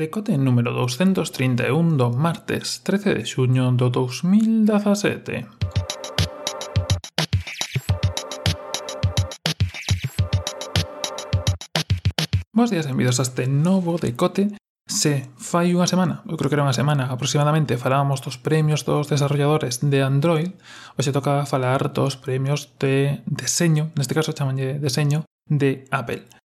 Decote número 231 do martes 13 de xuño do 2017. Bos días e benvidos a este novo decote Se fai unha semana, eu creo que era unha semana aproximadamente, falábamos dos premios dos desarrolladores de Android, hoxe toca falar dos premios de deseño, neste caso chamanlle deseño, de Apple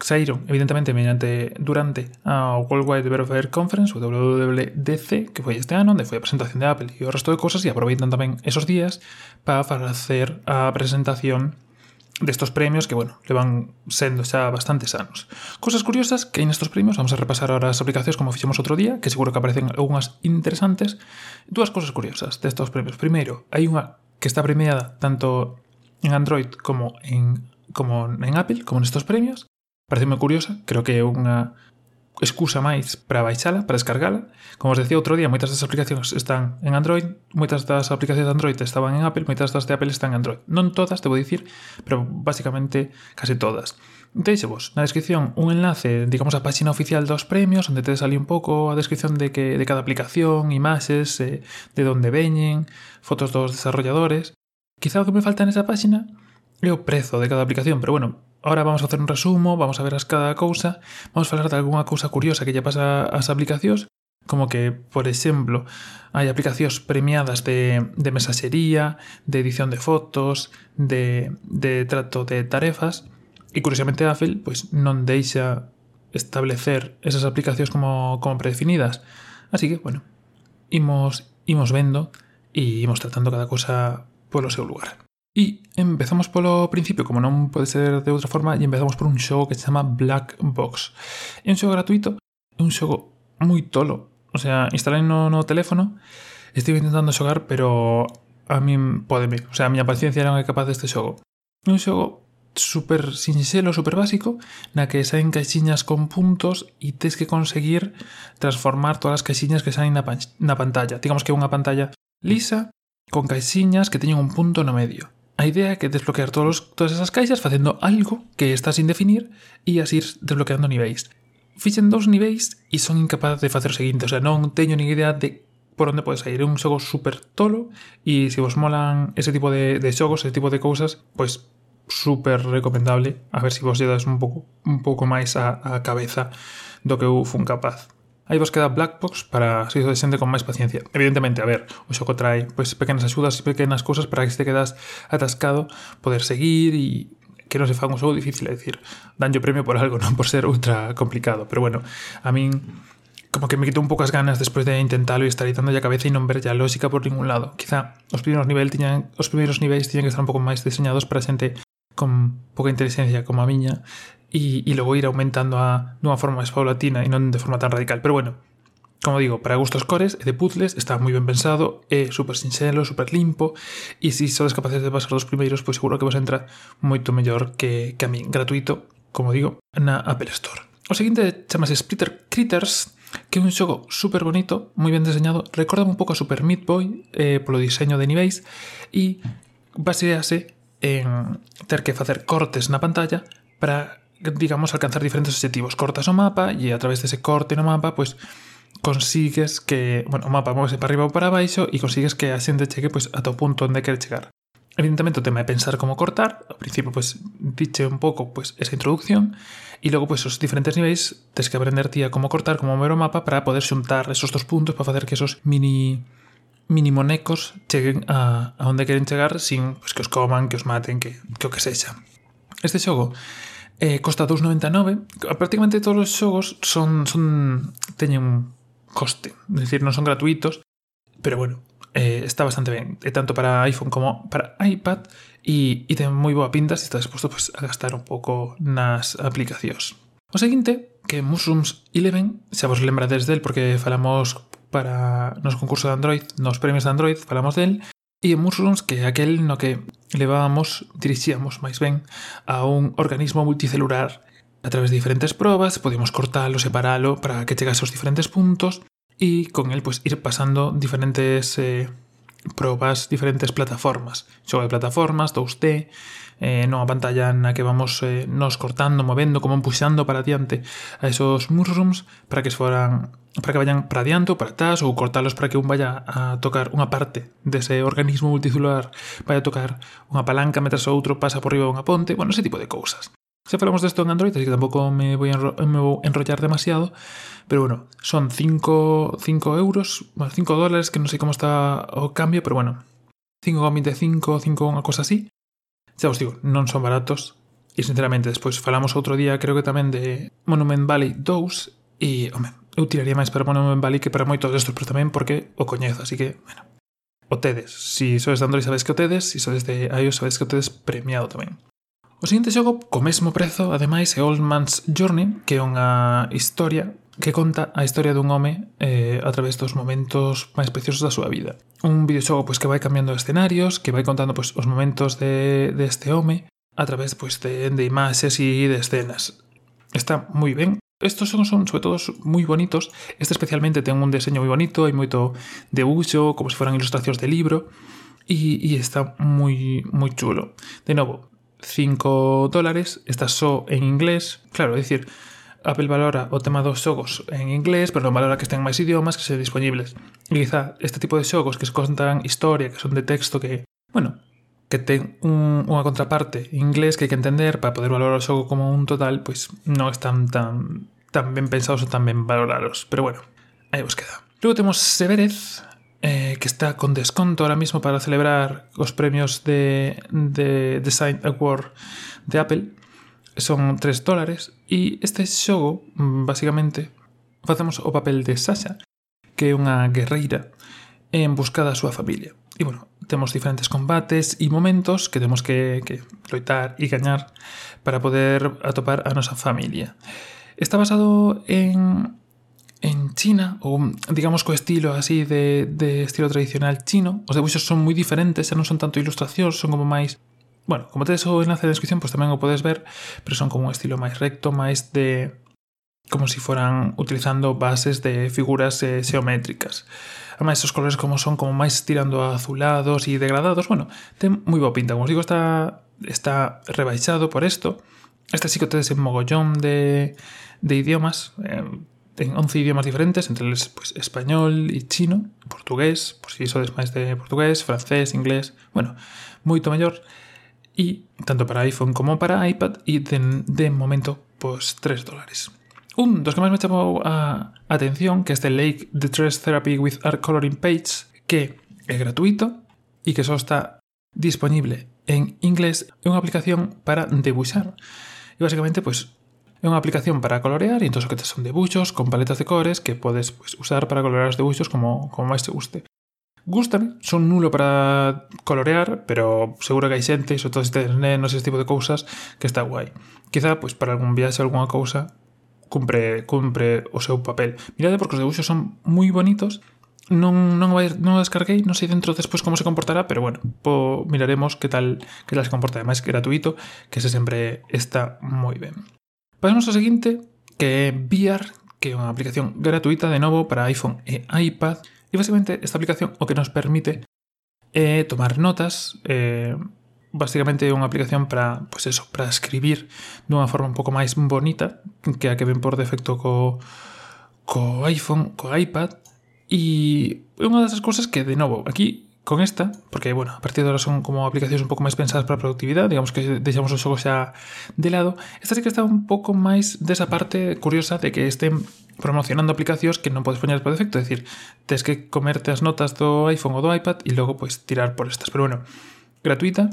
saíron, evidentemente, mediante durante a Worldwide Developer Conference, o WWDC, que foi este ano, onde foi a presentación de Apple e o resto de cosas, e aproveitan tamén esos días para facer a presentación destos premios que, bueno, levan sendo xa bastantes anos. Cosas curiosas que hai nestos premios, vamos a repasar ahora as aplicacións como fixemos outro día, que seguro que aparecen algunhas interesantes. Duas cosas curiosas destos premios. Primeiro, hai unha que está premiada tanto en Android como en como en Apple, como nestos premios, Pareceme curiosa, creo que é unha excusa máis para baixala, para descargala. Como os decía outro día, moitas das aplicacións están en Android, moitas das aplicacións de Android estaban en Apple, moitas das de Apple están en Android. Non todas, debo dicir, pero basicamente case todas. Deixevos na descripción un enlace, digamos, a página oficial dos premios, onde tedes ali un pouco a descripción de que de cada aplicación, imaxes, eh, de onde veñen, fotos dos desarrolladores. Quizá o que me falta nesa páxina é o prezo de cada aplicación, pero bueno, Ahora vamos a hacer un resumo, vamos a ver as cada cousa, vamos a falar de algunha cousa curiosa que lle pasa ás aplicacións, como que, por exemplo, hai aplicacións premiadas de, de mensaxería, de edición de fotos, de, de trato de tarefas, e curiosamente Apple pois, non deixa establecer esas aplicacións como, como predefinidas. Así que, bueno, imos, imos vendo e imos tratando cada cosa polo seu lugar. E empezamos polo principio, como non pode ser de outra forma, e empezamos por un xogo que se chama Black Box. É un xogo gratuito, é un xogo moi tolo. O sea, instalei no, no teléfono, estive intentando xogar, pero a min podeme. O sea, a miña paciencia non é capaz deste xogo. É un xogo super sinxelo, super básico, na que saen caixinhas con puntos e tes que conseguir transformar todas as caixinhas que saen na, pan na pantalla. Digamos que é unha pantalla lisa con caixinhas que teñen un punto no medio. A idea é que desbloquear todos, todas esas caixas facendo algo que está sin definir e así ir desbloqueando niveis. Fixen dous niveis e son incapaz de facer o seguinte, o sea, non teño nin idea de por onde podes sair. É un xogo super tolo e se vos molan ese tipo de, de xogos, ese tipo de cousas, pois super recomendable a ver se si vos lle das un pouco un pouco máis a, a cabeza do que eu fun capaz. Aí vos queda Blackbox para se xente con máis paciencia. Evidentemente, a ver, o xogo trae pois, pequenas axudas e pequenas cousas para que se te quedas atascado, poder seguir e que non se fan un xogo difícil, é dicir, danlle premio por algo, non por ser ultra complicado. Pero bueno, a min como que me quito un pouco as ganas despois de intentalo e estar dando a cabeza e non ver ya lógica por ningún lado. Quizá os primeiros niveis tiñan, os primeiros niveis tiñan que estar un pouco máis diseñados para xente con pouca inteligencia como a miña y, y luego ir aumentando a, de una forma más paulatina y no de forma tan radical. Pero bueno, como digo, para gustos cores, de puzzles, está muy bien pensado, eh, súper sincero, súper limpo, y si sois capaces de pasar los primeiros, pois pues seguro que vos entra moito mellor que, que a mí, gratuito, como digo, na Apple Store. O seguinte chamase Splitter Critters, que é un xogo super bonito, moi ben deseñado, recorda un pouco a Super Meat Boy eh, polo diseño de niveis, e basease en ter que facer cortes na pantalla para digamos, alcanzar diferentes objetivos. Cortas o mapa e a través dese corte no mapa, pois consigues que, bueno, o mapa móvese para arriba ou para baixo e consigues que a xente chegue pois ata o punto onde quere chegar. Evidentemente o tema é pensar como cortar, ao principio pois diche un pouco pois esa introducción e logo pois os diferentes niveis tes que aprender tía como cortar, como mover o mapa para poder xuntar esos dos puntos para facer que esos mini mini monecos cheguen a, a onde queren chegar sin pois, que os coman, que os maten, que, que o que sexa. Este xogo Eh, costa 2,99. Prácticamente todos os xogos son, son teñen coste, é dicir, non son gratuitos, pero bueno, eh, está bastante ben, É tanto para iPhone como para iPad, e, e ten moi boa pinta se estás disposto pues, a gastar un pouco nas aplicacións. O seguinte, que Mushrooms 11, xa vos lembrades del porque falamos para nos concursos de Android, nos premios de Android, falamos del, E en Mursons que é aquel no que levábamos, dirixíamos máis ben, a un organismo multicelular a través de diferentes probas, podíamos cortalo, separalo para que chegase aos diferentes puntos e con el pues, ir pasando diferentes eh, probas, diferentes plataformas. Xogo de plataformas, 2D, eh, non a pantalla na que vamos eh, nos cortando, movendo, como empuxando para diante a esos mushrooms para que foran para que vayan para adianto, para atrás ou cortalos para que un vaya a tocar unha parte dese organismo multicelular vaya a tocar unha palanca metras o outro pasa por riba unha ponte, bueno, ese tipo de cousas Se falamos desto en Android, así que tampouco me vou enro me vou enrollar demasiado, pero bueno, son 5 5 euros, bueno, 5 dólares, que non sei como está o cambio, pero bueno, 5,25, 5, unha cosa así. Xa os digo, non son baratos e sinceramente despois falamos outro día creo que tamén de Monument Valley 2 e, home, eu tiraría máis para Monument Valley que para moitos destos, pero tamén porque o coñezo, así que, bueno, o tedes. Si sodes de Android sabes que o tedes, si sodes de iOS sabes que o tedes premiado tamén. O seguinte xogo, co mesmo prezo, ademais, é Old Man's Journey, que é unha historia que conta a historia dun home eh, a través dos momentos máis preciosos da súa vida. Un videoxogo pois, que vai cambiando escenarios, que vai contando pois, os momentos de, de este home a través pois, de, de imaxes e de escenas. Está moi ben. Estos son, son sobre todo moi bonitos. Este especialmente ten un deseño moi bonito, hai moito debuxo, como se foran ilustracións de libro, e, e está moi, moi chulo. De novo, 5 dólares, está só en inglés. Claro, é dicir, Apple valora o tema dos xogos en inglés, pero non valora que estén máis idiomas que se disponibles. E quizá este tipo de xogos que se contan historia, que son de texto que, bueno, que ten un, unha contraparte en inglés que hai que entender para poder valorar o xogo como un total, pois non están tan, tan ben pensados ou tan ben valorados. Pero bueno, aí vos queda. Logo temos Severez, eh, que está con desconto ahora mismo para celebrar os premios de, de Design Award de Apple son 3 dólares e este xogo, mm, basicamente, facemos o papel de Sasha, que é unha guerreira en busca da súa familia. E, bueno, temos diferentes combates e momentos que temos que, que loitar e gañar para poder atopar a nosa familia. Está basado en, en China, ou digamos co estilo así de, de estilo tradicional chino. Os debuxos son moi diferentes, xa non son tanto ilustracións, son como máis Bueno, como tedes o enlace de descripción, pues tamén o podes ver, pero son como un estilo máis recto, máis de como si foran utilizando bases de figuras eh, xeométricas. Ademais, os colores como son como máis tirando azulados e degradados, bueno, ten moi boa pinta. Como os digo, está, está rebaixado por isto. Este sí que tedes en mogollón de, de idiomas, eh, ten 11 idiomas diferentes, entre eles pues, español e chino, portugués, por si sodes máis de portugués, francés, inglés, bueno, moito mellor. E tanto para iPhone como para iPad e de, momento, pues 3 dólares. Un dos que máis me chamou a atención, que é este Lake the Therapy with Art Coloring Page, que é gratuito e que só está disponible en inglés, é unha aplicación para debuxar. E basicamente, pues, É unha aplicación para colorear e entón o que te son debuxos con paletas de cores que podes pues, usar para colorear os debuxos como, como máis te guste. Gústame, son nulo para colorear, pero seguro que hai xente, iso todo este nenos, ese tipo de cousas, que está guai. Quizá, pois, para algún viaxe, algunha cousa, cumpre, cumpre o seu papel. Mirade porque os debuxos son moi bonitos, non, non, vai, non o descarguei, non sei dentro despois como se comportará, pero bueno, po, miraremos que tal, que tal se comporta. Ademais, gratuito, que se sempre está moi ben. Pasamos ao seguinte, que é VR, que é unha aplicación gratuita, de novo, para iPhone e iPad, E basicamente esta aplicación o que nos permite eh, tomar notas, eh, basicamente unha aplicación para, pues eso, para escribir dunha forma un pouco máis bonita que a que ven por defecto co, co iPhone, co iPad. E unha das cousas que, de novo, aquí con esta, porque bueno, a partir de ahora son como aplicacións un pouco máis pensadas para a productividade, digamos que deixamos o xogo xa de lado, esta sí que está un pouco máis desa parte curiosa de que estén promocionando aplicacións que non podes poñer por defecto, é dicir, tens que comerte as notas do iPhone ou do iPad e logo pois tirar por estas, pero bueno, gratuita,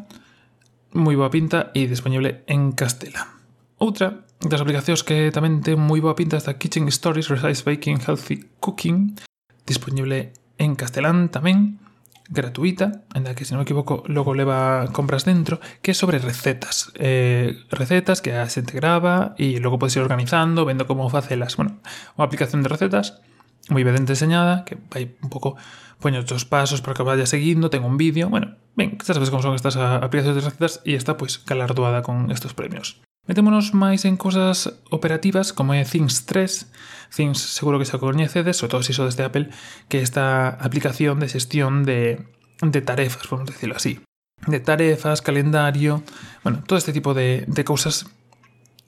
moi boa pinta e disponible en Castela. Outra das aplicacións que tamén ten moi boa pinta esta Kitchen Stories, Resize Baking, Healthy Cooking, disponible en castelán tamén, gratuita, en la que si no me equivoco luego le va compras dentro, que es sobre recetas. Eh, recetas que se te graba y luego puedes ir organizando, viendo cómo hacerlas. Bueno, una aplicación de recetas muy bien diseñada, que hay un poco puño otros pasos para que vaya siguiendo, tengo un vídeo, bueno, bien, ya sabes cómo son estas ah, aplicaciones de recetas y está pues galardoada con estos premios. Metémonos máis en cosas operativas como é Things 3. Things seguro que xa coñecedes, sobre todo se iso desde Apple, que esta aplicación de xestión de, de tarefas, vamos decirlo así. De tarefas, calendario, bueno, todo este tipo de, de cousas.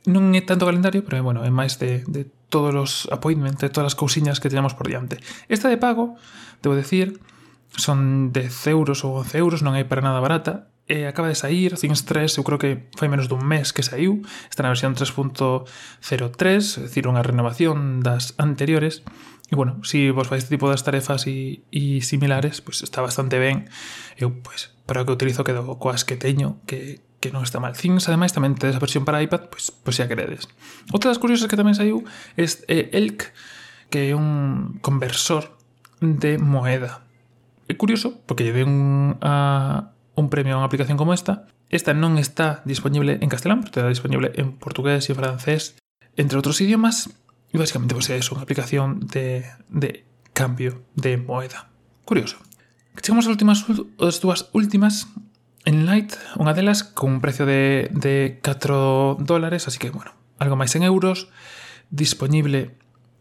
Non é tanto calendario, pero bueno, é máis de, de todos os appointments, de todas as cousiñas que tenemos por diante. Esta de pago, debo decir, son 10 euros ou 11 euros, non é para nada barata, e acaba de sair, Things 3, eu creo que foi menos dun mes que saiu, está na versión 3.03, é dicir, unha renovación das anteriores, e bueno, se si vos fais este tipo das tarefas e, e similares, pois pues está bastante ben, eu, pois, pues, para o que utilizo quedo coas que teño, que, que non está mal. Things, ademais, tamén tedes a versión para iPad, pois, pois xa queredes. Outra das curiosas que tamén saiu é eh, Elk, que é un conversor de moeda. É curioso, porque lle den un, a, un premio a unha aplicación como esta. Esta non está disponible en castelán, pero está disponible en portugués e francés, entre outros idiomas. E basicamente pois, pues, é unha aplicación de, de cambio de moeda. Curioso. Chegamos ás últimas, as dúas últimas. En Light, unha delas con un precio de, de 4 dólares, así que, bueno, algo máis en euros. Disponible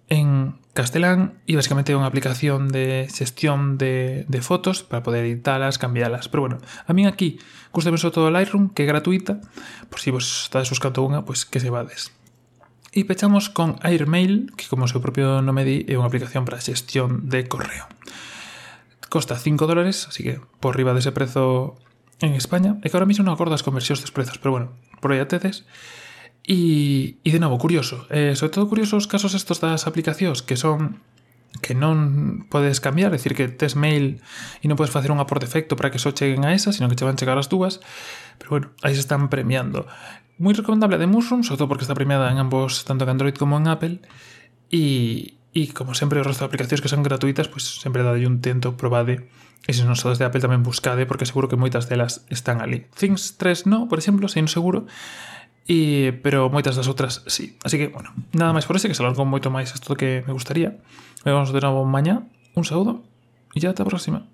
en Castellán e basicamente é unha aplicación de xestión de, de fotos para poder editalas, cambialas. Pero bueno, a min aquí gusta sobre todo Lightroom, que é gratuita, por si vos estades buscando unha, pois que se vades. E pechamos con Airmail, que como o seu propio nome di, é unha aplicación para xestión de correo. Costa 5 dólares, así que por riba dese prezo en España. E que ahora mismo non acordo as conversións dos prezos, pero bueno, por aí a tedes E, e de novo, curioso, eh, sobre todo curioso os casos estos das aplicacións que son que non podes cambiar, é dicir que tes mail e non podes facer unha por defecto para que só cheguen a esa, sino que che van chegar as dúas, pero bueno, aí se están premiando. Moi recomendable de Mushroom, sobre todo porque está premiada en ambos, tanto en Android como en Apple, e, e como sempre o resto de aplicacións que son gratuitas, pois pues, sempre dade un tento, probade, e se non sodes de Apple tamén buscade, porque seguro que moitas delas están ali. Things 3 no, por exemplo, sei seguro, E, pero moitas das outras sí. Así que, bueno, nada máis por ese, que se alargou moito máis isto que me gustaría. Vemos de novo mañá. Un saúdo e ata a próxima.